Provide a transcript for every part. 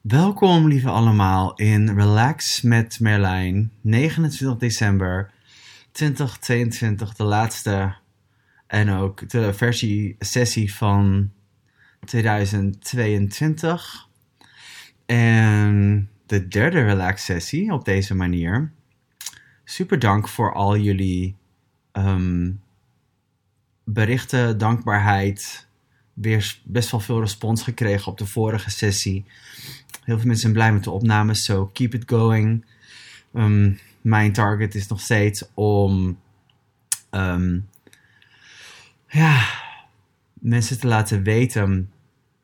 Welkom, lieve allemaal, in Relax met Merlijn, 29 december 2022, de laatste en ook de versie sessie van 2022. En de derde relax sessie op deze manier. Super dank voor al jullie ehm, berichten, dankbaarheid. Weer best wel veel respons gekregen op de vorige sessie. Heel veel mensen zijn blij met de opnames, so keep it going. Ehm, mijn target is nog steeds om ehm, ja, mensen te laten weten,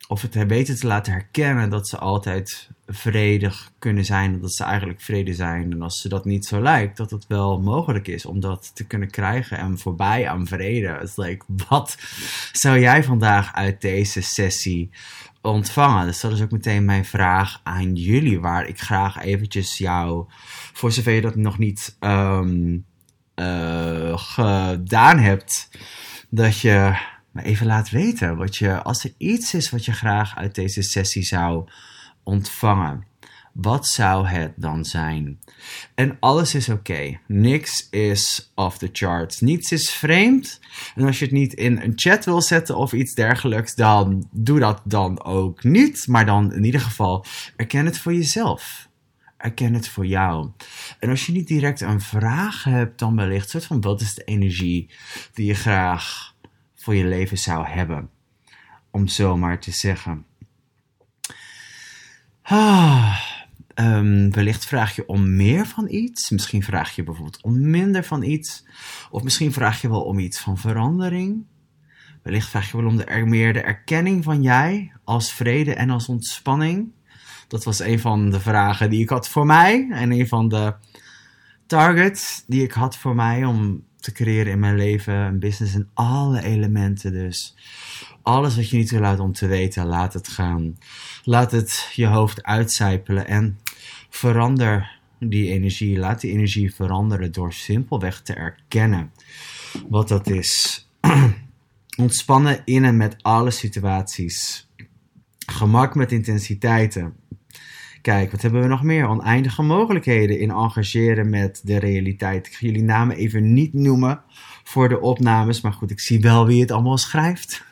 of het weten te laten herkennen dat ze altijd vredig kunnen zijn, dat ze eigenlijk vrede zijn. En als ze dat niet zo lijkt, dat het wel mogelijk is om dat te kunnen krijgen en voorbij aan vrede. Het like, wat zou jij vandaag uit deze sessie ontvangen? Dus dat is ook meteen mijn vraag aan jullie, waar ik graag eventjes jou, voor zover je dat nog niet um, uh, gedaan hebt, dat je me even laat weten wat je, als er iets is wat je graag uit deze sessie zou ontvangen. Wat zou het dan zijn? En alles is oké. Niks is off the charts. Niets is vreemd. En als je het niet in een chat wil zetten of iets dergelijks, dan doe dat dan ook niet. Maar dan in ieder geval erken het voor jezelf. Erken het voor jou. En als je niet direct een vraag hebt, dan wellicht soort van wat is de energie die je graag voor je leven zou hebben. Om zo maar te zeggen. Ah, um, wellicht vraag je om meer van iets. Misschien vraag je bijvoorbeeld om minder van iets. Of misschien vraag je wel om iets van verandering. Wellicht vraag je wel om de, meer de erkenning van jij als vrede en als ontspanning. Dat was een van de vragen die ik had voor mij. En een van de targets die ik had voor mij om te creëren in mijn leven, een business en alle elementen dus. Alles wat je niet wil laten om te weten, laat het gaan. Laat het je hoofd uitcijpelen en verander die energie. Laat die energie veranderen door simpelweg te erkennen wat dat is. Ontspannen in en met alle situaties. Gemak met intensiteiten. Kijk, wat hebben we nog meer? Oneindige mogelijkheden in engageren met de realiteit. Ik ga jullie namen even niet noemen voor de opnames, maar goed, ik zie wel wie het allemaal schrijft.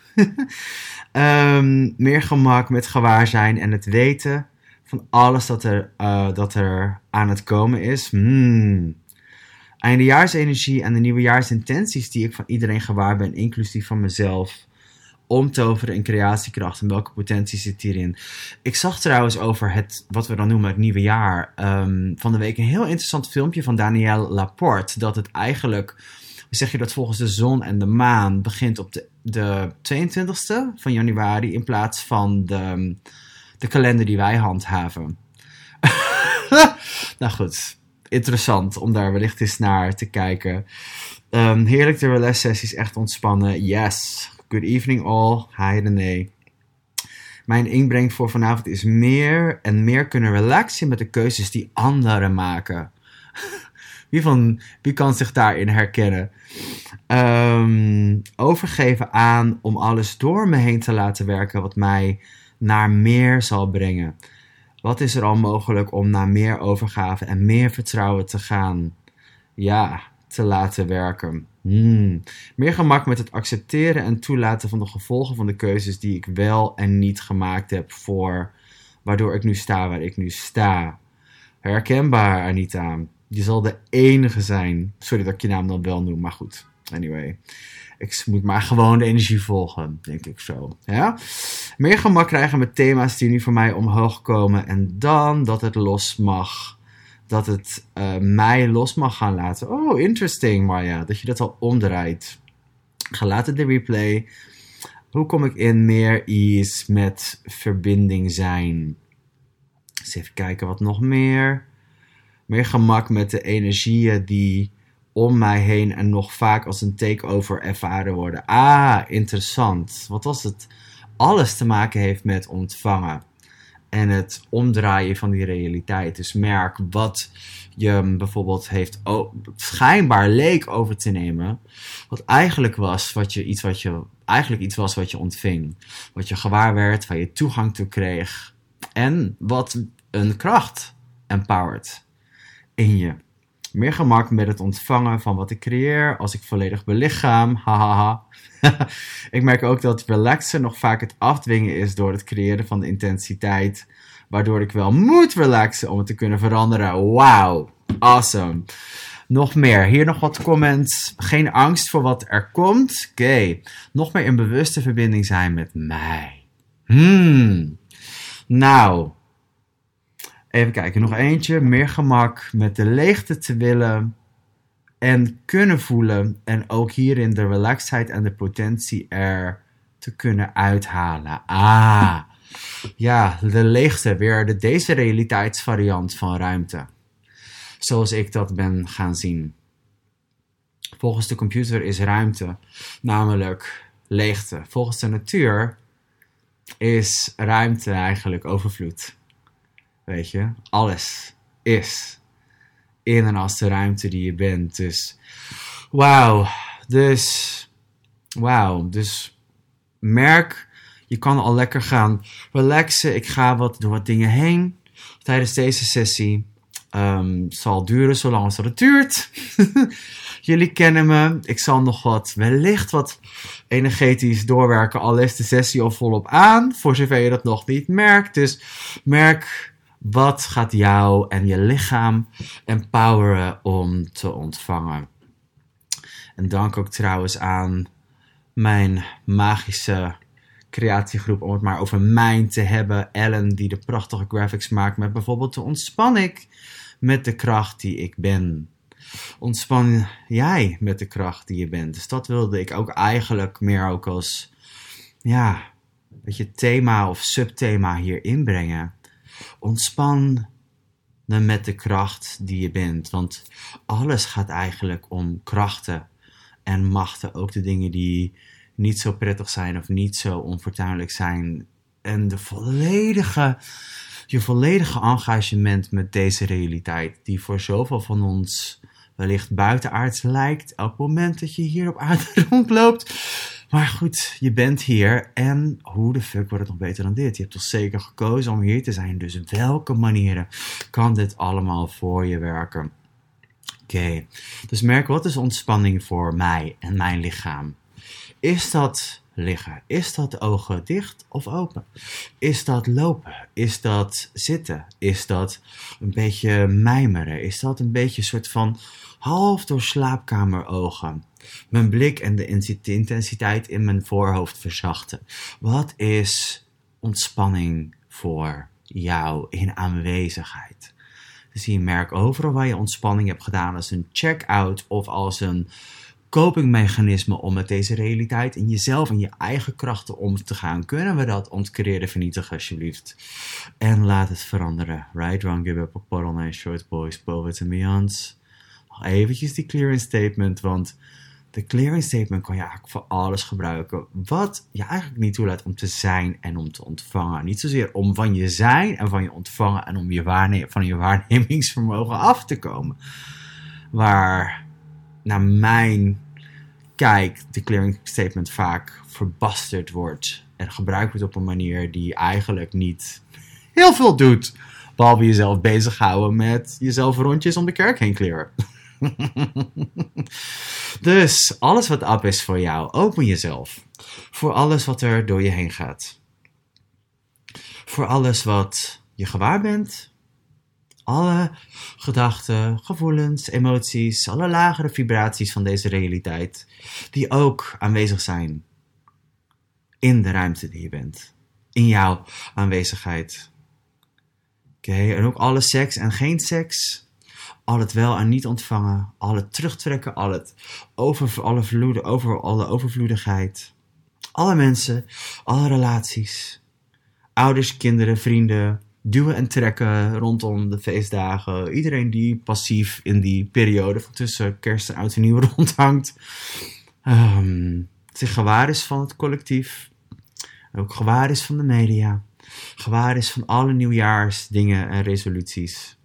um, meer gemak met gewaarzijn en het weten van alles dat er, uh, dat er aan het komen is. Hmm. Eindejaarsenergie en de nieuwejaarsintenties die ik van iedereen gewaar ben, inclusief van mezelf omtoveren in creatiekracht en welke potentie zit hierin. Ik zag trouwens over het, wat we dan noemen het nieuwe jaar, um, van de week een heel interessant filmpje van Danielle Laporte. Dat het eigenlijk, zeg je dat volgens de zon en de maan, begint op de, de 22e van januari in plaats van de, de kalender die wij handhaven. nou goed, interessant om daar wellicht eens naar te kijken. Um, heerlijk de relax sessies, echt ontspannen. Yes, Good evening all. Hi René. Mijn inbreng voor vanavond is meer en meer kunnen relaxen met de keuzes die anderen maken. Wie, van, wie kan zich daarin herkennen? Um, overgeven aan om alles door me heen te laten werken wat mij naar meer zal brengen. Wat is er al mogelijk om naar meer overgave en meer vertrouwen te gaan? Ja, te laten werken. Hmm. Meer gemak met het accepteren en toelaten van de gevolgen van de keuzes die ik wel en niet gemaakt heb voor waardoor ik nu sta waar ik nu sta. Herkenbaar, Anita. Je zal de enige zijn. Sorry dat ik je naam dan wel noem, maar goed. Anyway. Ik moet maar gewoon de energie volgen, denk ik zo. Ja? Meer gemak krijgen met thema's die nu voor mij omhoog komen. En dan dat het los mag dat het uh, mij los mag gaan laten. Oh, interesting, Maya. Dat je dat al omdraait. Ga laten de replay. Hoe kom ik in meer ease met verbinding zijn? Eens even kijken wat nog meer. Meer gemak met de energieën die om mij heen en nog vaak als een takeover ervaren worden. Ah, interessant. Wat als het alles te maken heeft met ontvangen? En het omdraaien van die realiteit. Dus merk wat je bijvoorbeeld heeft schijnbaar leek over te nemen, wat eigenlijk was wat je iets wat je eigenlijk iets was wat je ontving, wat je gewaar werd, waar je toegang toe kreeg. En wat een kracht empowert in je. Meer gemak met het ontvangen van wat ik creëer als ik volledig belichaam. Hahaha. ik merk ook dat relaxen nog vaak het afdwingen is door het creëren van de intensiteit. Waardoor ik wel moet relaxen om het te kunnen veranderen. Wauw. Awesome. Nog meer. Hier nog wat comments. Geen angst voor wat er komt. Oké. Nog meer in bewuste verbinding zijn met mij. Hmm. Nou. Even kijken. Nog eentje. Meer gemak met de leegte te willen en kunnen voelen. En ook hierin de relaxedheid en de potentie er te kunnen uithalen. Ah. Ja, de leegte. Weer de deze realiteitsvariant van ruimte zoals ik dat ben gaan zien. Volgens de computer is ruimte namelijk leegte. Volgens de natuur is ruimte eigenlijk overvloed. Weet je, alles is in en als de ruimte die je bent. Dus wauw, dus wauw, dus merk, je kan al lekker gaan relaxen. Ik ga wat door wat dingen heen tijdens deze sessie. Um, zal duren zolang als het duurt. Jullie kennen me. Ik zal nog wat, wellicht wat energetisch doorwerken. Al is de sessie al volop aan. Voor zover je dat nog niet merkt. Dus merk wat gaat jou en je lichaam empoweren om te ontvangen. En dank ook trouwens aan mijn magische creatiegroep, om het maar over mijn te hebben. Ellen, die de prachtige graphics maakt met bijvoorbeeld de Ontspan ik met de kracht die ik ben. Ontspan jij met de kracht die je bent. Dus dat wilde ik ook eigenlijk meer ook als, ja, weet je, thema of subthema hier inbrengen. Ontspan met de kracht die je bent. Want alles gaat eigenlijk om krachten en machten. Ook de dingen die niet zo prettig zijn of niet zo onfortuinlijk zijn. En de volledige je volledige engagement met deze realiteit, die voor zoveel van ons wellicht buitenaards lijkt, elk moment dat je hier op aarde rondloopt. Maar goed, je bent hier en hoe de fuck wordt het nog beter dan dit? Je hebt toch zeker gekozen om hier te zijn, dus welke manieren kan dit allemaal voor je werken? Oké, dus merk wat is ontspanning voor mij en mijn lichaam? Is dat liggen? Is dat ogen dicht of open? Is dat lopen? Is dat zitten? Is dat een beetje mijmeren? Is dat een beetje een soort van half door slaapkamerogen? Mijn blik en de intensiteit in mijn voorhoofd verzachten. Wat is ontspanning voor jou in aanwezigheid? Dus je merkt overal waar je ontspanning hebt gedaan als een check-out of als een copingmechanisme om met deze realiteit in jezelf en je eigen krachten om te gaan. Kunnen we dat ontcreëren, vernietigen alsjeblieft? En laat het veranderen. Right, wrong, give up, a short boys, poets en beyonds. Eventjes die clearing statement, want de clearing statement kan je eigenlijk voor alles gebruiken. Wat je eigenlijk niet toelaat om te zijn en om te ontvangen. Niet zozeer om van je zijn en van je ontvangen en om je van je waarnemingsvermogen af te komen. Waar, naar mijn kijk, de clearing statement vaak verbasterd wordt en gebruikt wordt op een manier die eigenlijk niet heel veel doet. Behalve jezelf bezighouden met jezelf rondjes om de kerk heen kleren. dus alles wat up is voor jou, open jezelf. Voor alles wat er door je heen gaat. Voor alles wat je gewaar bent, alle gedachten, gevoelens, emoties, alle lagere vibraties van deze realiteit, die ook aanwezig zijn in de ruimte die je bent, in jouw aanwezigheid. Oké, en ook alle seks en geen seks, al het wel en niet ontvangen, al het terugtrekken, al het over, alle, vloeden, over, alle overvloedigheid, alle mensen, alle relaties, ouders, kinderen, vrienden, duwen en trekken rondom de feestdagen. Iedereen die passief in die periode tussen kerst en oud en nieuw rondhangt. Um, zich gewaar is van het collectief. Ook gewaar is van de media. Gewaar is van alle nieuwjaarsdingen en resoluties.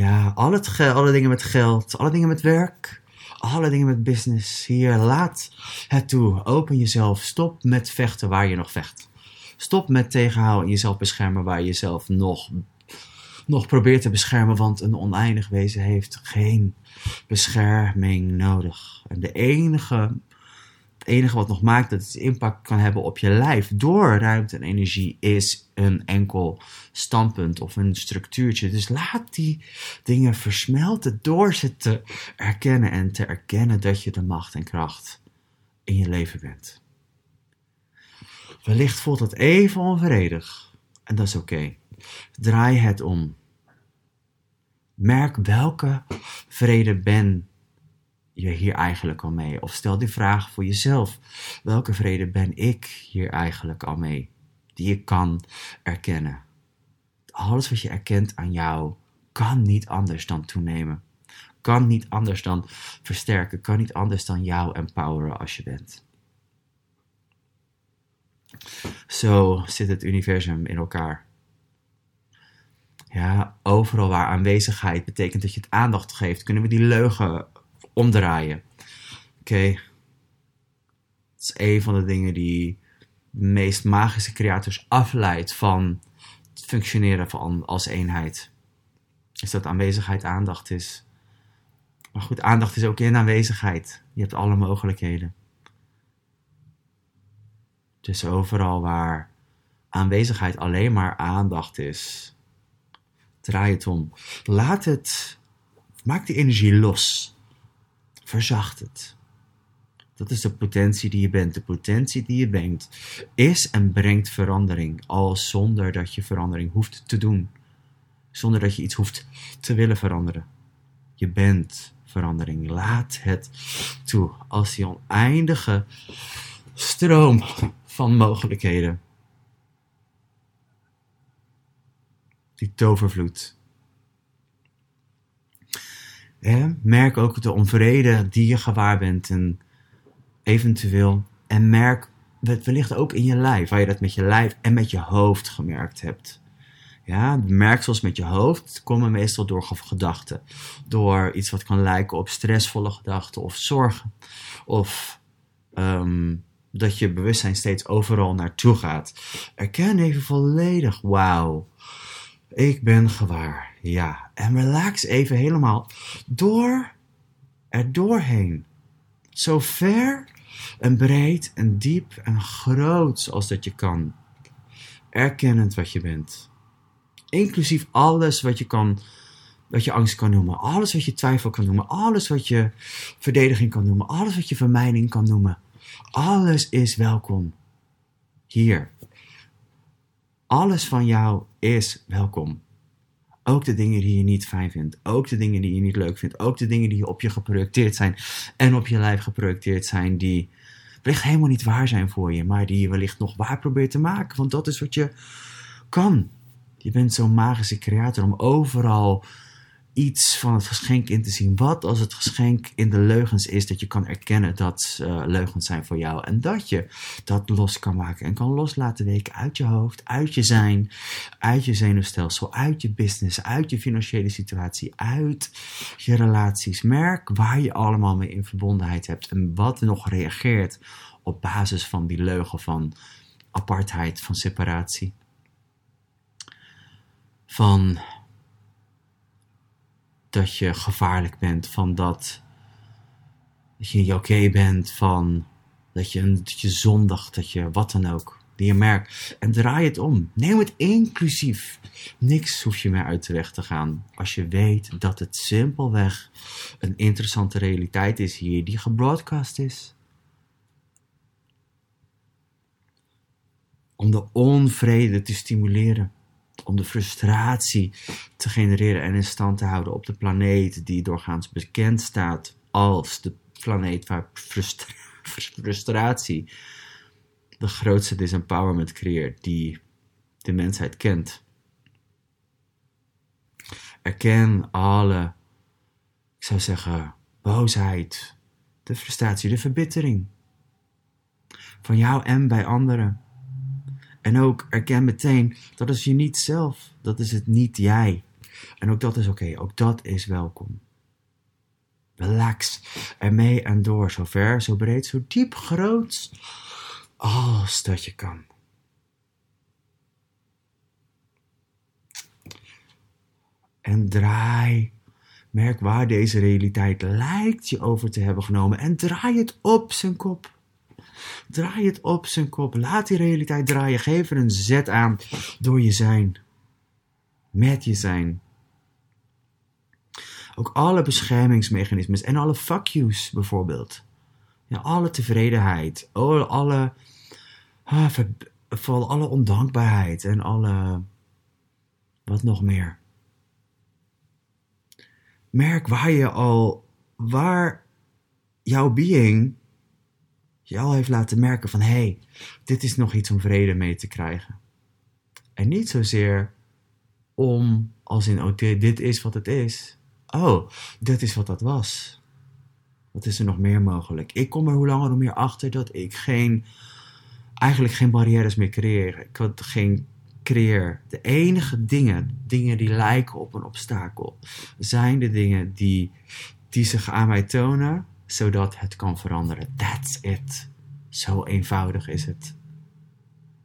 Ja, al het alle dingen met geld, alle dingen met werk, alle dingen met business. Hier, laat het toe. Open jezelf. Stop met vechten waar je nog vecht. Stop met tegenhouden en jezelf beschermen waar je jezelf nog, nog probeert te beschermen. Want een oneindig wezen heeft geen bescherming nodig. En de enige het enige wat nog maakt dat het impact kan hebben op je lijf door ruimte en energie is een enkel standpunt of een structuurtje. Dus laat die dingen versmelten door ze te erkennen en te erkennen dat je de macht en kracht in je leven bent. Wellicht voelt het even onvredig en dat is oké. Draai het om. Merk welke vrede ben je hier eigenlijk al mee? Of stel die vraag voor jezelf. Welke vrede ben ik hier eigenlijk al mee? Die ik kan erkennen. Alles wat je erkent aan jou kan niet anders dan toenemen. Kan niet anders dan versterken. Kan niet anders dan jou empoweren als je bent. Zo zit het universum in elkaar. Ja, overal waar aanwezigheid betekent dat je het aandacht geeft, kunnen we die leugen omdraaien. Oké. Het is een van de dingen die de meest magische creators afleidt van het functioneren van als eenheid. Is dat aanwezigheid aandacht is. Maar goed, aandacht is ook in aanwezigheid. Je hebt alle mogelijkheden. Dus overal waar aanwezigheid alleen maar aandacht is, draai het om. Laat het, maak die energie los. Verzacht het. Dat is de potentie die je bent. De potentie die je bent is en brengt verandering. Al zonder dat je verandering hoeft te doen. Zonder dat je iets hoeft te willen veranderen. Je bent verandering. Laat het toe. Als die oneindige stroom van mogelijkheden. Die tovervloed merk ook de onvrede die je gewaar bent en eventueel. En merk wellicht ook in je lijf, waar je dat met je lijf en met je hoofd gemerkt hebt. Ja, merksels met je hoofd komen meestal door gedachten. Door iets wat kan lijken op stressvolle gedachten of zorgen. Of ehm, dat je bewustzijn steeds overal naartoe gaat. Erken even volledig, wauw, ik ben gewaar. Ja, en relax even helemaal door er doorheen. Zo ver en breed en diep en groot als dat je kan. Erkennend wat je bent. Inclusief alles wat je kan, wat je angst kan noemen. Alles wat je twijfel kan noemen. Alles wat je verdediging kan noemen. Alles wat je vermijding kan noemen. Alles is welkom. Hier. Alles van jou is welkom. Ook de dingen die je niet fijn vindt. Ook de dingen die je niet leuk vindt. Ook de dingen die op je geprojecteerd zijn. En op je lijf geprojecteerd zijn. Die wellicht helemaal niet waar zijn voor je. Maar die je wellicht nog waar probeert te maken. Want dat is wat je kan. Je bent zo'n magische creator om overal iets van het geschenk in te zien. Wat als het geschenk in de leugens is dat je kan erkennen dat uh, leugens zijn voor jou. En dat je dat los kan maken en kan loslaten uit je hoofd, uit je zijn, uit je zenuwstelsel, uit je business, uit je financiële situatie, uit je relaties. Merk waar je allemaal mee in verbondenheid hebt en wat nog reageert op basis van die leugen van apartheid, van separatie. Van dat je gevaarlijk bent, van dat, dat je niet oké bent, van dat je, dat je zondigt, dat je wat dan ook. Die je merkt. En draai het om. Neem het inclusief. Niks hoef je meer uit de weg te gaan. Als je weet dat het simpelweg een interessante realiteit is hier die gebroadcast is. Om de onvrede te stimuleren om de frustratie te genereren en in stand te houden op de planeet die doorgaans bekend staat als de planeet waar frustratie de grootste disempowerment creëert die de mensheid kent. Erken alle, ik zou zeggen, boosheid, de frustratie, de verbittering van jou en bij anderen. En ook erken meteen, dat is je niet zelf, dat is het niet jij. En ook dat is oké, ook dat is welkom. Relax, ermee en door, zo ver, zo breed, zo diep, groot, als dat je kan. En draai Merk waar deze realiteit lijkt je over te hebben genomen en draai het op zijn kop. Draai het op zijn kop. Laat die realiteit draaien. Geef er een zet aan door je zijn. Met je zijn. Ook alle beschermingsmechanismes en alle fuck yous bijvoorbeeld. Ja, alle tevredenheid, alle, alle, ah, vooral alle ondankbaarheid en alle, wat nog meer. Merk waar je al, waar jouw being je al heeft laten merken van, hé, hey, dit is nog iets om vrede mee te krijgen. En niet zozeer om, als in, oh, dit is wat het is. Oh, dit is wat dat was. Wat is er nog meer mogelijk? Ik kom er hoe langer hoe meer achter dat ik geen, eigenlijk geen barrières meer creëer. Ik had geen creëer. De enige dingen, dingen die lijken op een obstakel, zijn de dingen die, die zich aan mij tonen, zodat het kan veranderen. That's it. Zo eenvoudig is het.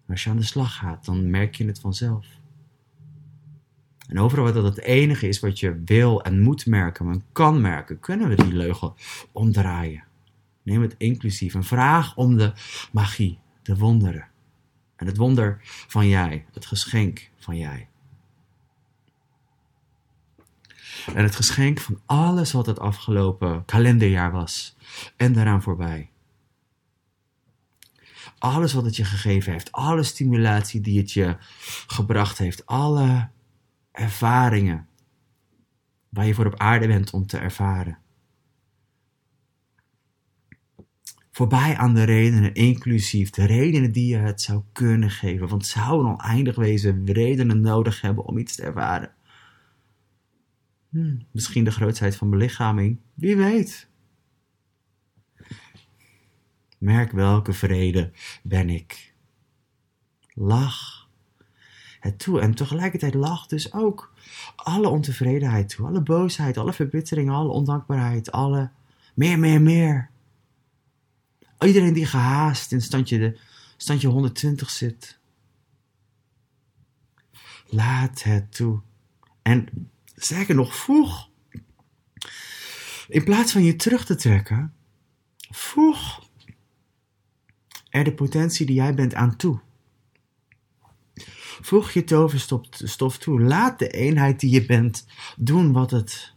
als je aan de slag gaat, dan merk je het vanzelf. En overal dat het enige is wat je wil en moet merken, maar kan merken, kunnen we die leugen omdraaien. Neem het inclusief en vraag om de magie, de wonderen. En het wonder van jij, het geschenk van jij. En het geschenk van alles wat het afgelopen kalenderjaar was en daaraan voorbij. Alles wat het je gegeven heeft, alle stimulatie die het je gebracht heeft, alle ervaringen waar je voor op aarde bent om te ervaren. Voorbij aan de redenen, inclusief de redenen die je het zou kunnen geven. Want zou een oneindig wezen redenen nodig hebben om iets te ervaren? Misschien de grootheid van belichaming, wie weet. Merk welke vrede ben ik. Lach het toe. En tegelijkertijd lacht dus ook alle ontevredenheid toe. Alle boosheid, alle verbittering, alle ondankbaarheid, alle meer, meer, meer. Iedereen die gehaast in standje, de, standje 120 zit. Laat het toe. En sterker nog, voeg. In plaats van je terug te trekken, voeg er de potentie die jij bent aan toe. Voeg je toverstof toe. Laat de eenheid die je bent doen wat het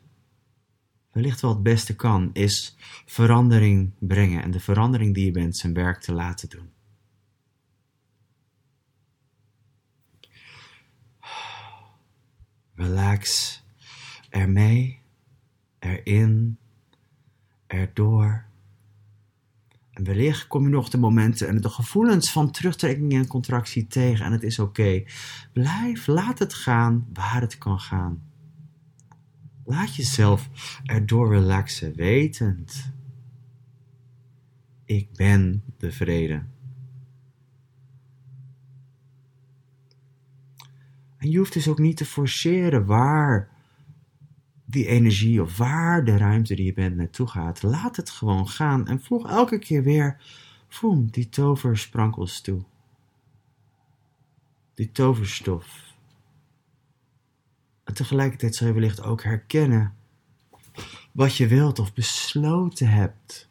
wellicht wel het beste kan, is verandering brengen en de verandering die je bent zijn werk te laten doen. Relax ermee, erin, erdoor. En wellicht kom je nog de momenten en de gevoelens van terugtrekking en contractie tegen en het is oké. Blijf, laat het gaan waar het kan gaan. Laat jezelf erdoor relaxen, wetend. Ik ben de vrede. En je hoeft dus ook niet te forceren waar die energie of waar de ruimte die je bent naartoe gaat. Laat het gewoon gaan en voeg elke keer weer voem, die toversprankels toe. Die toverstof. En tegelijkertijd zal je wellicht ook herkennen wat je wilt of besloten hebt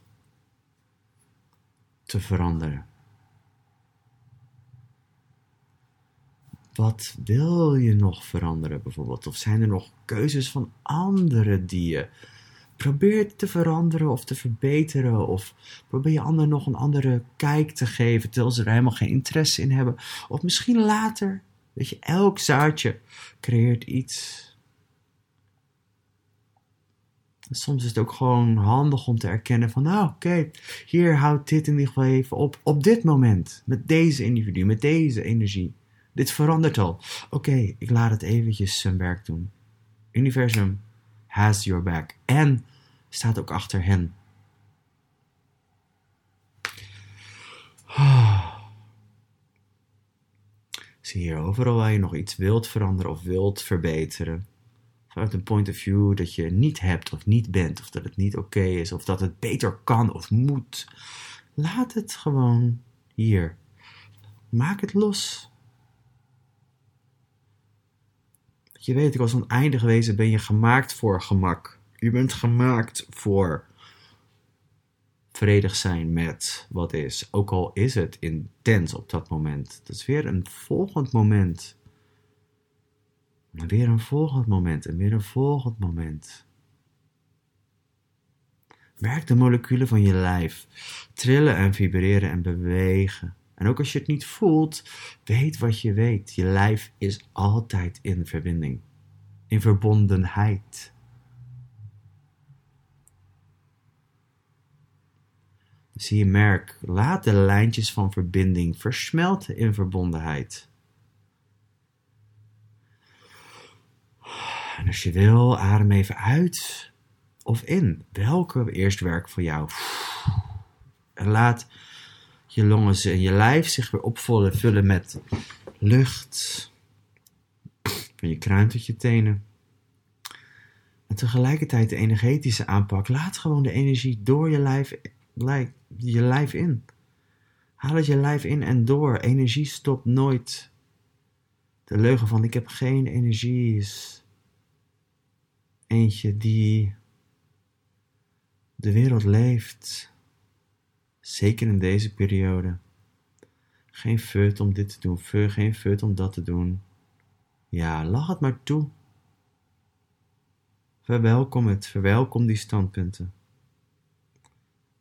te veranderen. Wat wil je nog veranderen bijvoorbeeld? Of zijn er nog keuzes van anderen die je probeert te veranderen of te verbeteren? Of probeer je anderen nog een andere kijk te geven terwijl ze er helemaal geen interesse in hebben? Of misschien later, weet je, elk zaadje creëert iets. Soms is het ook gewoon handig om te erkennen van, nou oké, hier houdt dit in ieder geval even op, op dit moment, met deze individu, met deze energie. Dit verandert al. Oké, ik laat het eventjes zijn werk doen. Universum has your back. En staat ook achter hen. Zie hier overal waar je nog iets wilt veranderen of wilt verbeteren. Vanuit een point of view dat je niet hebt of niet bent. Of dat het niet oké is. Of dat het beter kan of moet. Laat het gewoon hier. Maak het los. Dat je weet, als oneindig wezen ben je gemaakt voor gemak. Je bent gemaakt voor vredig zijn met wat is. Ook al is het intens op dat moment. Dat is weer een volgend moment. En weer een volgend moment. En weer een volgend moment. Merk de moleculen van je lijf trillen en vibreren en bewegen. En ook als je het niet voelt, weet wat je weet. Je lijf is altijd in verbinding, in verbondenheid. Zie je merk, laat de lijntjes van verbinding versmelten in verbondenheid. En als je wil, adem even uit of in. Welke eerst werkt voor jou? En laat je longen en je lijf zich weer opvullen vullen met lucht. Van je kruin tot je tenen. En tegelijkertijd de energetische aanpak. Laat gewoon de energie door je lijf, je lijf in. Haal het je lijf in en door. Energie stopt nooit. De leugen van ik heb geen energie is eentje die de wereld leeft, zeker in deze periode. Geen fut om dit te doen, geen fut om dat te doen. Ja, lach het maar toe. Verwelkom het, verwelkom die standpunten.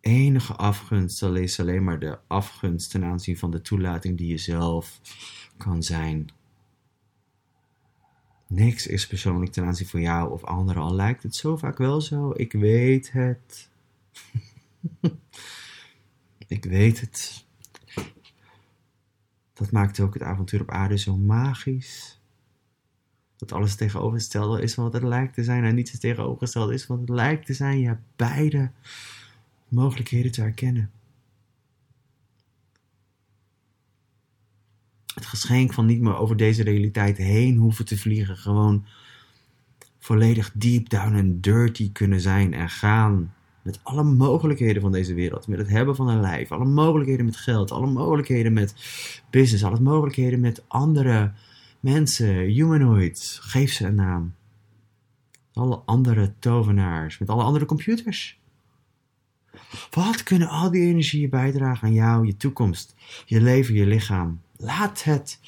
Enige afgunst is alleen maar de afgunst ten aanzien van de toelating die je zelf kan zijn. Niks is persoonlijk ten aanzien van jou of anderen, al lijkt het zo vaak wel zo. Ik weet het. ik weet het. Dat maakt ook het avontuur op aarde zo magisch. Dat alles tegenovergestelde is van wat het lijkt te zijn en niets tegenovergesteld is van wat het lijkt te zijn. Je hebt beide mogelijkheden te herkennen. het geschenk van niet meer over deze realiteit heen hoeven te vliegen. Gewoon volledig deep down en dirty kunnen zijn en gaan. Met alle mogelijkheden van deze wereld. Met het hebben van een lijf. Alle mogelijkheden met geld. Alle mogelijkheden met business. Alle mogelijkheden met andere mensen. Humanoids. Geef ze een naam. Alle andere tovenaars. Met alle andere computers. Wat kunnen al die energieën bijdragen aan jou, je toekomst, je leven, je lichaam? Laat het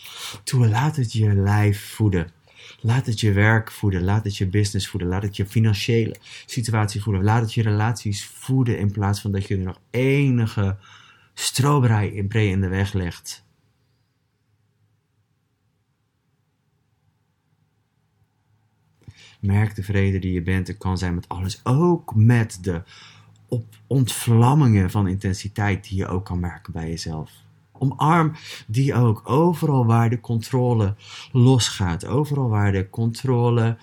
toe. Laat het je lijf voeden. Laat het je werk voeden. Laat het je business voeden. Laat het je financiële situatie voeden. Laat het je relaties voeden. In plaats van dat je er nog enige stroberij in in de weg legt. Merk de vrede die je bent en kan zijn met alles. Ook met de ontvlammingen van intensiteit die je ook kan merken bij jezelf. Omarm die ook. Overal waar de controle losgaat. Overal waar de controle.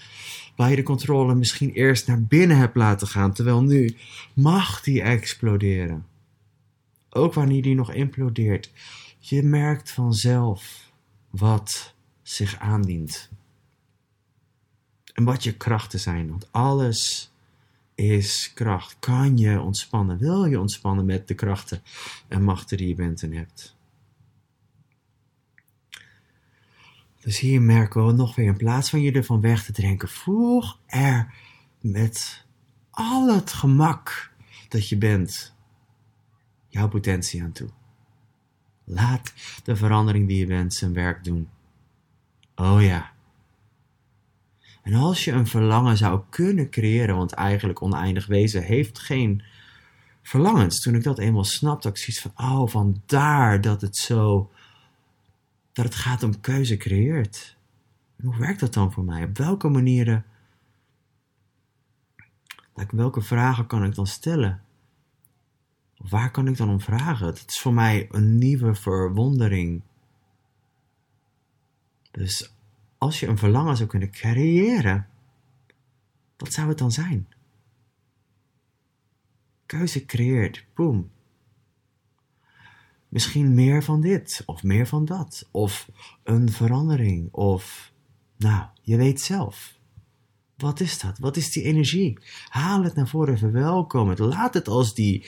Waar je de controle misschien eerst naar binnen hebt laten gaan. Terwijl nu mag die exploderen. Ook wanneer die nog implodeert. Je merkt vanzelf wat zich aandient. En wat je krachten zijn. Want alles is kracht. Kan je ontspannen? Wil je ontspannen met de krachten en machten die je bent en hebt? Dus hier merken we nog weer, in plaats van je ervan weg te drinken, voeg er met al het gemak dat je bent, jouw potentie aan toe. Laat de verandering die je bent zijn werk doen. Oh ja. En als je een verlangen zou kunnen creëren, want eigenlijk oneindig wezen heeft geen verlangens. Toen ik dat eenmaal snapte, ik zoiets van, oh, vandaar dat het zo dat het gaat om keuze creëert. hoe werkt dat dan voor mij? Op welke manieren, welke vragen kan ik dan stellen? Waar kan ik dan om vragen? Dat is voor mij een nieuwe verwondering. Dus als je een verlangen zou kunnen creëren, wat zou het dan zijn? Keuze creëert, boom. Misschien meer van dit of meer van dat. Of een verandering. Of, nou, je weet zelf. Wat is dat? Wat is die energie? Haal het naar voren, verwelkom het. Laat het als die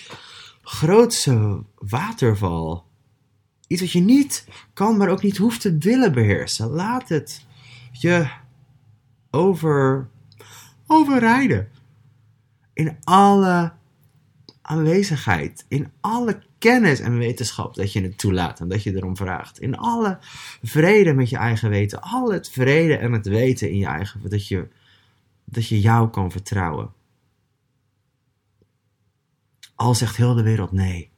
grootste waterval. Iets wat je niet kan, maar ook niet hoeft te willen beheersen. Laat het je over, overrijden. In alle aanwezigheid, in alle kennis en wetenschap dat je het toelaat en dat je erom vraagt. In alle vrede met je eigen weten, al het vrede en het weten in je eigen, dat je, dat je jou kan vertrouwen. Al zegt heel de wereld nee.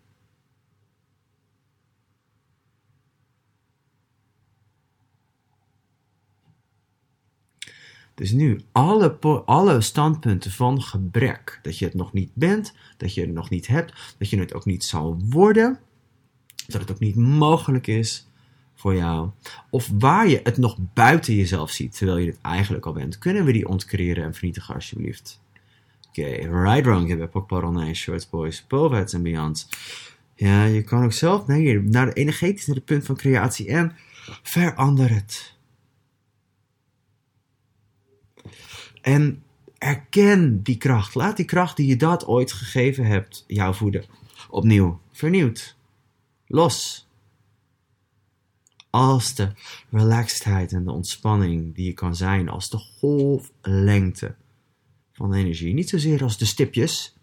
Dus nu, alle, alle standpunten van gebrek, dat je het nog niet bent, dat je het nog niet hebt, dat je het ook niet zal worden, dat het ook niet mogelijk is voor jou, of waar je het nog buiten jezelf ziet, terwijl je het eigenlijk al bent, kunnen we die ontcreëren en vernietigen alsjeblieft. Oké, right wrong, je hebt ook nee, shorts boys, bovenheids en beyond. Ja, je kan ook zelf naar de energetisch, naar het punt van creatie en verander het. En erken die kracht. Laat die kracht die je dat ooit gegeven hebt, jou voeden. Opnieuw, vernieuwd, los. Als de relaxedheid en de ontspanning die je kan zijn, als de golflengte van energie. Niet zozeer als de stipjes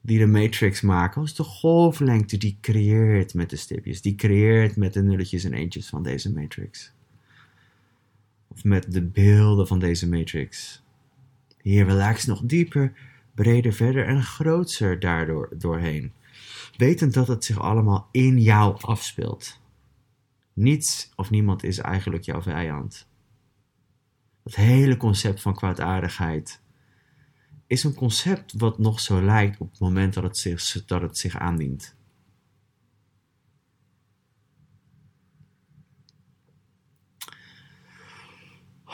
die de matrix maken, als de golflengte die creëert met de stipjes, die creëert met de nulletjes en eentjes van deze matrix of met de beelden van deze matrix. Hier relax nog dieper, breder, verder en groter daardoor doorheen. Wetend dat het zich allemaal in jou afspeelt. Niets of niemand is eigenlijk jouw vijand. Het hele concept van kwaadaardigheid is een concept wat nog zo lijkt op het moment dat het zich, dat het zich aandient.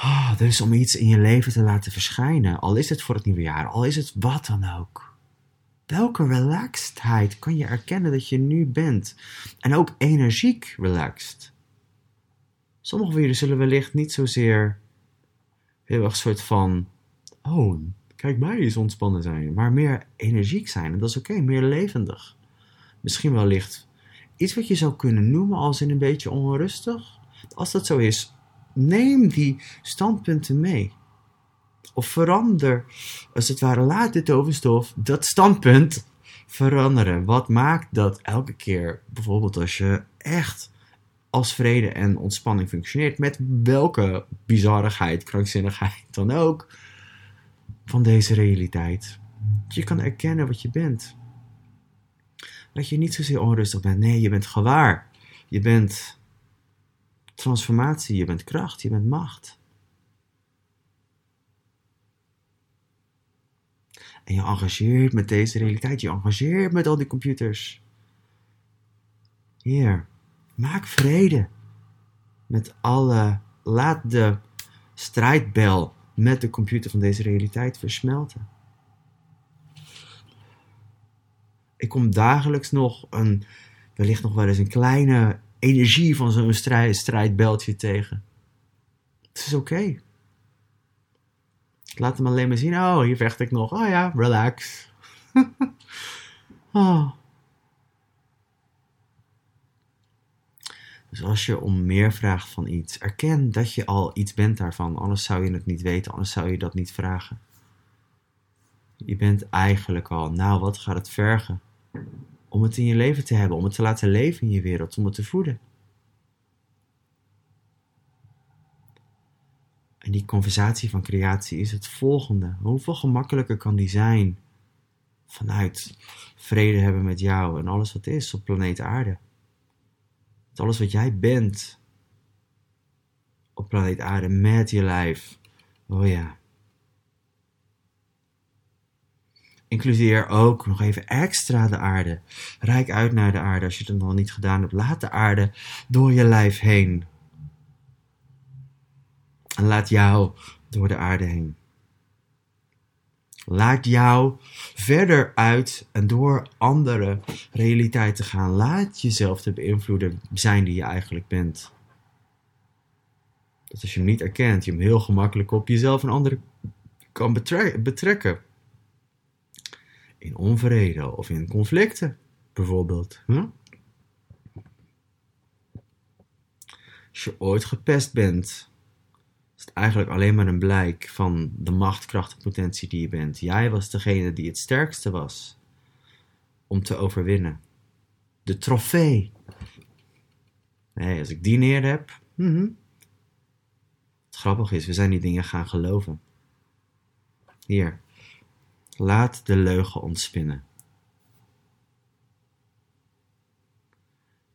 Oh, dus om iets in je leven te laten verschijnen, al is het voor het nieuwe jaar, al is het wat dan ook. Welke relaxedheid kan je erkennen dat je nu bent? En ook energiek relaxed. Sommige van jullie zullen wellicht niet zozeer heel erg soort van, oh, kijk mij eens ontspannen zijn, maar meer energiek zijn. En dat is oké, meer levendig. Misschien wellicht iets wat je zou kunnen noemen als in een beetje onrustig. Als dat zo is, neem die standpunten mee. Of verander, als het ware, laat dit overstof, dat standpunt veranderen. Wat maakt dat elke keer, bijvoorbeeld als je echt als vrede en ontspanning functioneert, met welke bizarrigheid, krankzinnigheid dan ook, van deze realiteit. Dat je kan erkennen wat je bent. Dat je niet zozeer onrustig bent. Nee, je bent gewaar. Je bent transformatie, je bent kracht, je bent macht. En je engageert met deze realiteit, je engageert met al die computers. Hier, maak vrede met alle, laat de strijdbel met de computer van deze realiteit versmelten. Ik kom dagelijks nog een, wellicht nog wel eens een kleine energie van zo'n strijd, strijdbeltje tegen. Het is oké. Laat hem alleen maar zien. Oh, hier vecht ik nog. Oh ja, relax. oh. Dus als je om meer vraagt van iets, erken dat je al iets bent daarvan. Anders zou je het niet weten, anders zou je dat niet vragen. Je bent eigenlijk al, nou wat gaat het vergen? Om het in je leven te hebben, om het te laten leven in je wereld, om het te voeden. En die conversatie van creatie is het volgende. Hoeveel gemakkelijker kan die zijn vanuit vrede hebben met jou en alles wat is op planeet Aarde? Met alles wat jij bent op planeet Aarde met je lijf. Oh ja. Includeer ook nog even extra de aarde. Rijk uit naar de aarde als je het nog niet gedaan hebt. Laat de aarde door je lijf heen. En laat jou door de aarde heen. Laat jou verder uit en door andere realiteiten gaan. Laat jezelf te beïnvloeden zijn die je eigenlijk bent. Dat als je hem niet erkent, je hem heel gemakkelijk op jezelf en anderen kan betrekken in onvrede of in conflicten, bijvoorbeeld. Als je ooit gepest bent, is het eigenlijk alleen maar een blijk van de macht, kracht en potentie die je bent. Jij was degene die het sterkste was om te overwinnen. De trofee. Nee, als ik die neer heb. Mm Het grappige is, we zijn die dingen gaan geloven. Hier. Laat de leugen ontspinnen.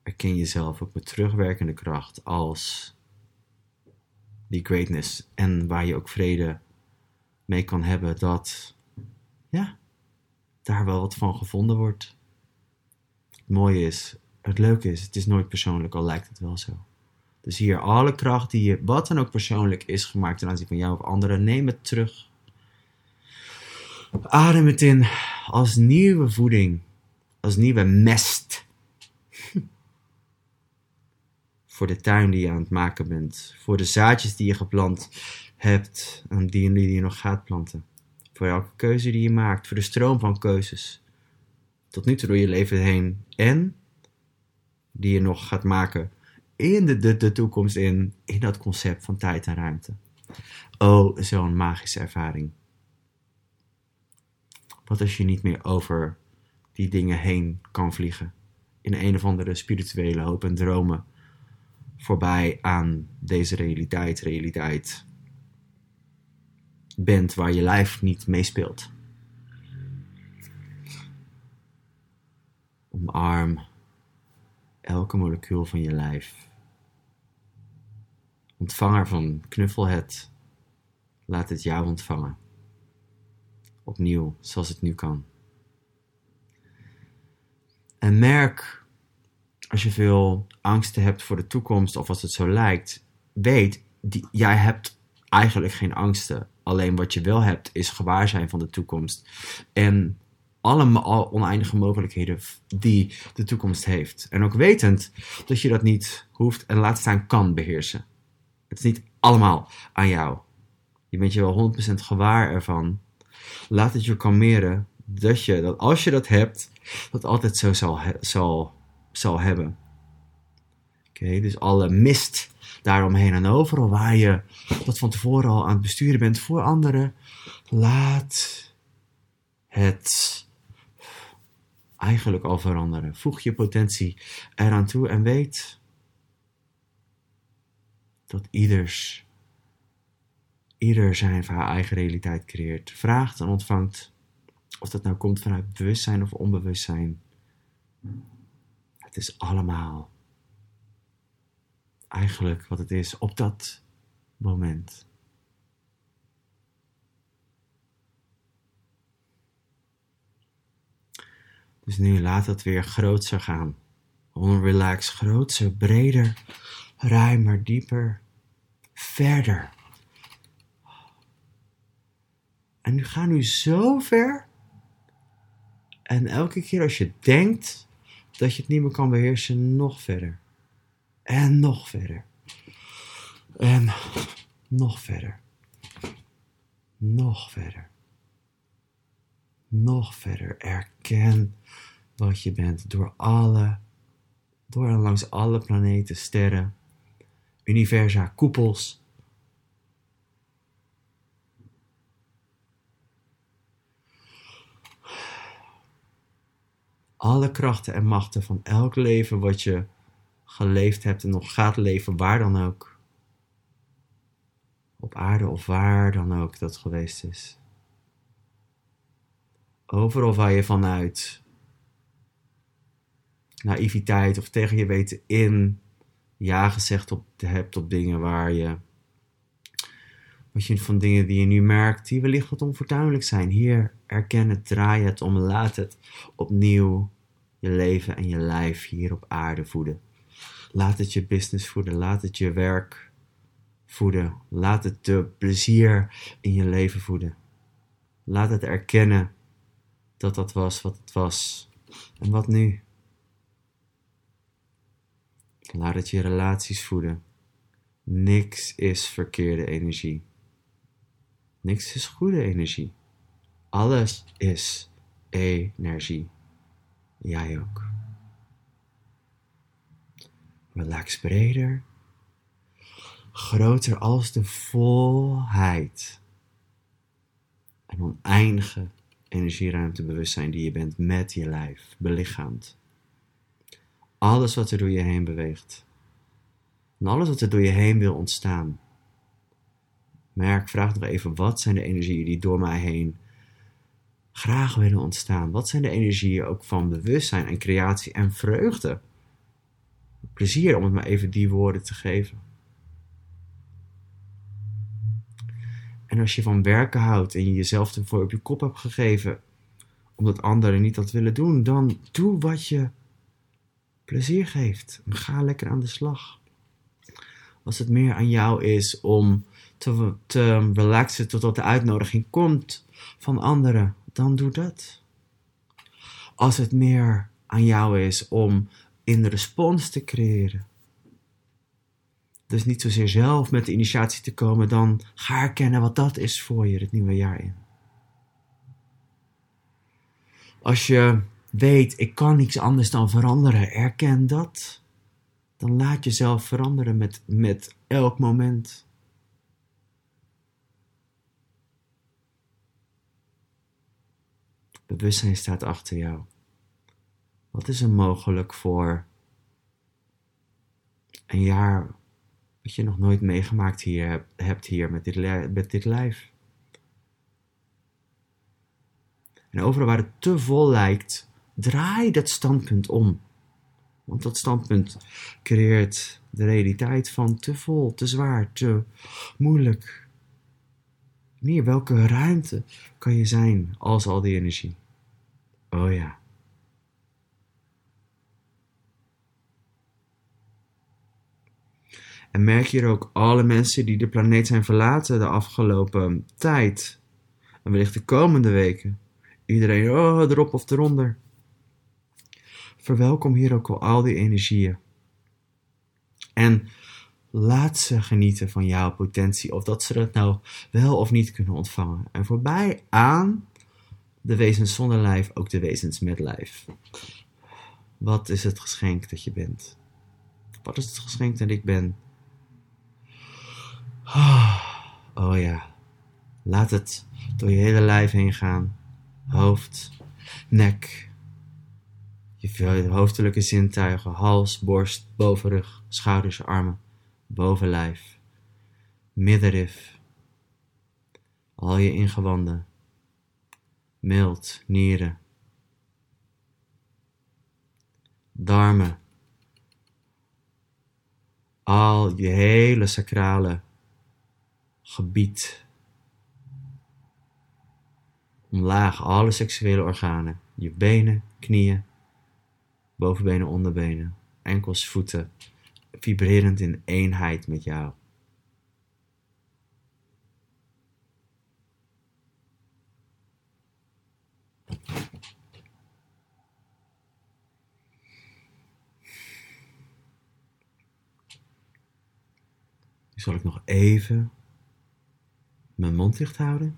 Erken jezelf ook met terugwerkende kracht als die greatness. En waar je ook vrede mee kan hebben dat, ja, daar wel wat van gevonden wordt. Het mooie is, het leuke is, het is nooit persoonlijk, al lijkt het wel zo. Dus hier, alle kracht die je, wat dan ook persoonlijk is gemaakt ten aanzien van jou of anderen, neem het terug. Adem het in als nieuwe voeding, als nieuwe mest. voor de tuin die je aan het maken bent, voor de zaadjes die je geplant hebt en die, die je nog gaat planten. Voor elke keuze die je maakt, voor de stroom van keuzes. Tot nu toe door je leven heen en die je nog gaat maken in de, de, de toekomst in, in dat concept van tijd en ruimte. Oh, zo'n magische ervaring. Wat als je niet meer over die dingen heen kan vliegen? In een of andere spirituele hoop en dromen voorbij aan deze realiteit, realiteit bent waar je lijf niet meespeelt. Omarm elke molecuul van je lijf. Ontvanger van knuffel het. Laat het jou ontvangen. Opnieuw, zoals het nu kan. En merk, als je veel angsten hebt voor de toekomst of als het zo lijkt, weet, die, jij hebt eigenlijk geen angsten. Alleen wat je wel hebt is gewaarzijn van de toekomst. En alle oneindige mogelijkheden die de toekomst heeft. En ook wetend dat je dat niet hoeft en laat staan kan beheersen. Het is niet allemaal aan jou. Je bent je wel 100% gewaar ervan. Laat het je kalmeren dat je, dat als je dat hebt, dat altijd zo zal, zal, zal hebben. Oké, dus alle mist daaromheen en overal waar je dat van tevoren al aan het besturen bent voor anderen, laat het eigenlijk al veranderen. Voeg je potentie eraan toe en weet dat ieders, ieder zijn of haar eigen realiteit creëert. Vraagt en ontvangt. Of dat nou komt vanuit bewustzijn of onbewustzijn. Het is allemaal eigenlijk wat het is op dat moment. Dus nu laat het weer grootser gaan. Onrelax, grootser, breder, ruimer, dieper, verder. En nu ga nu zo ver. En elke keer als je denkt dat je het niet meer kan beheersen, nog verder. En nog verder. En nog verder. Nog verder. Nog verder. Erken wat je bent door alle, door en langs alle planeten, sterren, universa, koepels. Alle krachten en machten van elk leven wat je geleefd hebt en nog gaat leven, waar dan ook. Op aarde of waar dan ook dat geweest is. Overal waar je vanuit naïviteit of tegen je weten in ja gezegd op, hebt op dingen waar je. Wat je van dingen die je nu merkt, die wellicht wat onfortuinlijk zijn. Hier, erken het, draai het om, laat het opnieuw leven en je lijf hier op aarde voeden. Laat het je business voeden, laat het je werk voeden, laat het de plezier in je leven voeden. Laat het erkennen dat dat was wat het was. En wat nu? Laat het je relaties voeden. Niks is verkeerde energie. Niks is goede energie. Alles is energie. Jij ook. Relax breder. groter als de volheid. Een oneindige energieruimte bewustzijn die je bent met je lijf, belichaamd. Alles wat er door je heen beweegt. En alles wat er door je heen wil ontstaan. Merk, vraag nog even, wat zijn de energieën die door mij heen graag willen ontstaan? Wat zijn de energieën ook van bewustzijn en creatie en vreugde? Plezier om het maar even die woorden te geven. En als je van werken houdt en je jezelf ervoor op je kop hebt gegeven, omdat anderen niet dat willen doen, dan doe wat je plezier geeft. ga lekker aan de slag. Als het meer aan jou is om te, te relaxen totdat de uitnodiging komt van anderen, dan doe dat. Als het meer aan jou is om in de respons te creëren. Dus niet zozeer zelf met de initiatie te komen, dan ga herkennen wat dat is voor je het nieuwe jaar in. Als je weet, ik kan niets anders dan veranderen, erken dat. Dan laat jezelf veranderen met, met elk moment. Bewustzijn staat achter jou. Wat is er mogelijk voor een jaar wat je nog nooit meegemaakt hier, hebt hier met dit, met dit lijf? En overal waar het te vol lijkt, draai dat standpunt om. Want dat standpunt creëert de realiteit van te vol, te zwaar, te moeilijk. Meer, welke ruimte kan je zijn als al die energie? Oh ja. En merk hier ook alle mensen die de planeet zijn verlaten de afgelopen tijd. En wellicht de komende weken. Iedereen, oh, erop of eronder. Verwelkom hier ook al al die energieën. En laat ze genieten van jouw potentie, of dat ze dat nou wel of niet kunnen ontvangen. En voorbij aan de wezens zonder lijf, ook de wezens met lijf. Wat is het geschenk dat je bent? Wat is het geschenk dat ik ben? Oh ja, laat het door je hele lijf heen gaan. Hoofd, nek, je hoofdelijke zintuigen, hals, borst, bovenrug, schouders, armen, bovenlijf, middenrif, al je ingewanden, mild, nieren, darmen, al je hele sacrale gebied. Omlaag alle seksuele organen, je benen, knieën, bovenbenen, onderbenen, enkels, voeten, vibrerend in eenheid met jou. Nu zal ik nog even mijn mond dicht houden.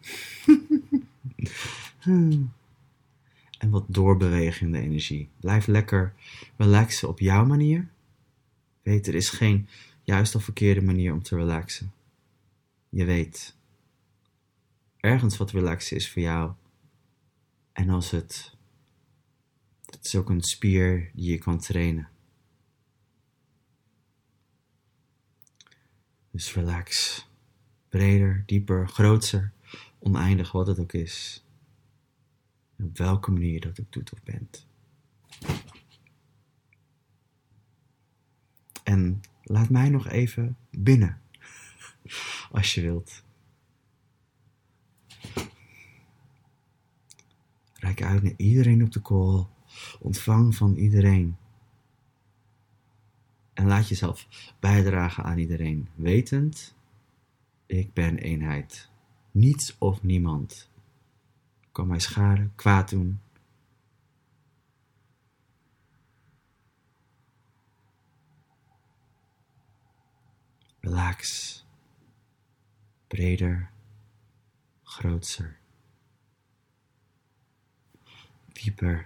en wat doorbewegen in de energie. Blijf lekker relaxen op jouw manier. Er is geen juist of verkeerde manier om te relaxen. Je weet ergens wat relaxen is voor jou. En als het, het is ook een spier die je kan trainen. Dus relax. Breder, dieper, groter, oneindig wat het ook is. op welke manier je dat ook doet of bent. En laat mij nog even binnen, als je wilt. Rijk uit naar iedereen op de call. Ontvang van iedereen. En laat jezelf bijdragen aan iedereen, wetend, ik ben eenheid. Niets of niemand kan mij schaden, kwaad doen. Relax. Breder. Grootser. Dieper.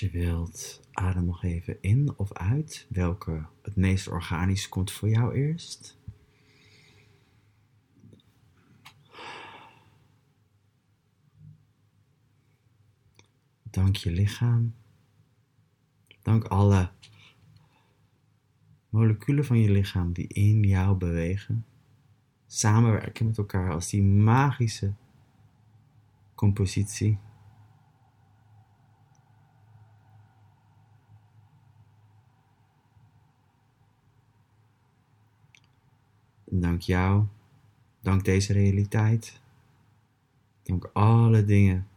Je wilt, adem nog even in of uit. Welke het meest organisch komt voor jou eerst. Dank je lichaam. Dank alle moleculen van je lichaam die in jou bewegen. Samenwerken met elkaar als die magische compositie. Dank jou, dank deze realiteit, dank alle dingen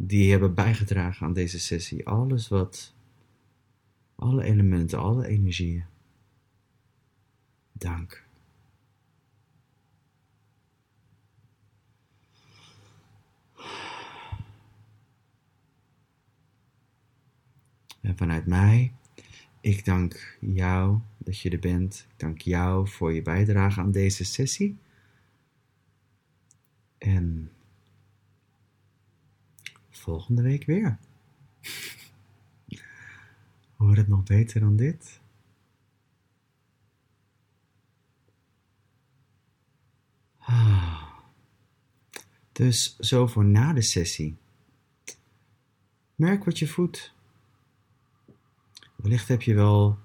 die hebben bijgedragen aan deze sessie. Alles wat, alle elementen, alle energieën. Dank. En vanuit mij, ik dank jou dat je er bent. Ik dank jou voor je bijdrage aan deze sessie. En volgende week weer. Hoor het nog beter dan dit? Ah. Dus zo voor na de sessie. Merk wat je voelt. Wellicht heb je wel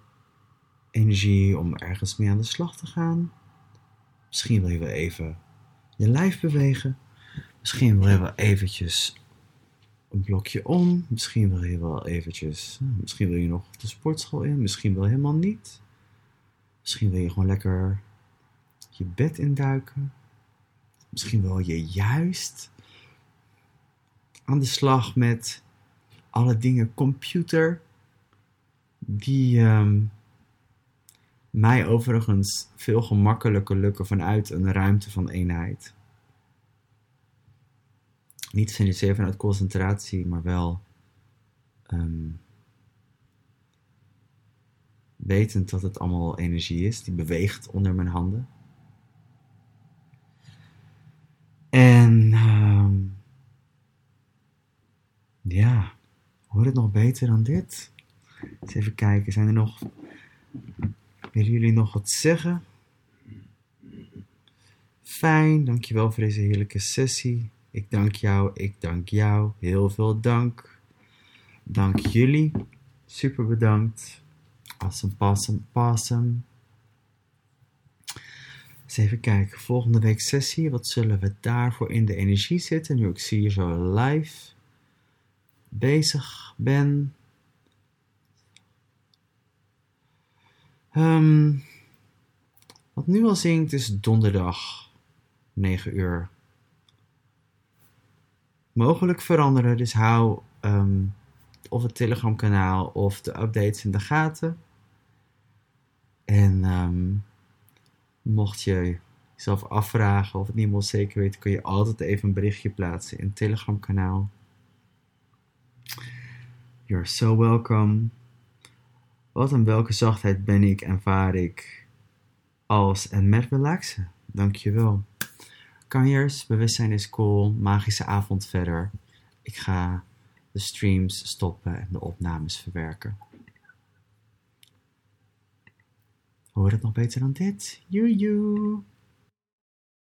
energie om ergens mee aan de slag te gaan. Misschien wil je wel even je lijf bewegen. Misschien wil je wel eventjes een blokje om. Misschien wil je wel eventjes, hm, misschien wil je nog de sportschool in. Misschien wel helemaal niet. Misschien wil je gewoon lekker je bed induiken. Misschien wil je juist aan de slag met alle dingen computer die ehm, mij overigens veel gemakkelijker lukken vanuit een ruimte van eenheid. Niet zozeer vanuit concentratie, maar wel um, wetend dat het allemaal energie is die beweegt onder mijn handen. En um, ja, hoor het nog beter dan dit? Eens even kijken, zijn er nog Willen jullie nog wat zeggen? Fijn, dankjewel voor deze heerlijke sessie. Ik dank jou, ik dank jou. Heel veel dank. Dank jullie. Super bedankt. Awesome, awesome, awesome. Eens even kijken. Volgende week sessie. Wat zullen we daarvoor in de energie zitten? Nu ik zie je zo live bezig ben. Um, wat nu al zingt is donderdag 9 uur. Mogelijk veranderen, dus hou um, of het Telegram kanaal of de updates in de gaten. En um, mocht je jezelf afvragen of het niet zeker weet, kun je altijd even een berichtje plaatsen in het Telegram kanaal. You're so welcome. Wat en welke zachtheid ben ik en vaar ik als en met relaxen. Dankjewel. Kanjers, bewustzijn is cool, magische avond verder. Ik ga de streams stoppen en de opnames verwerken. Hoor het nog beter dan dit? Joejoe!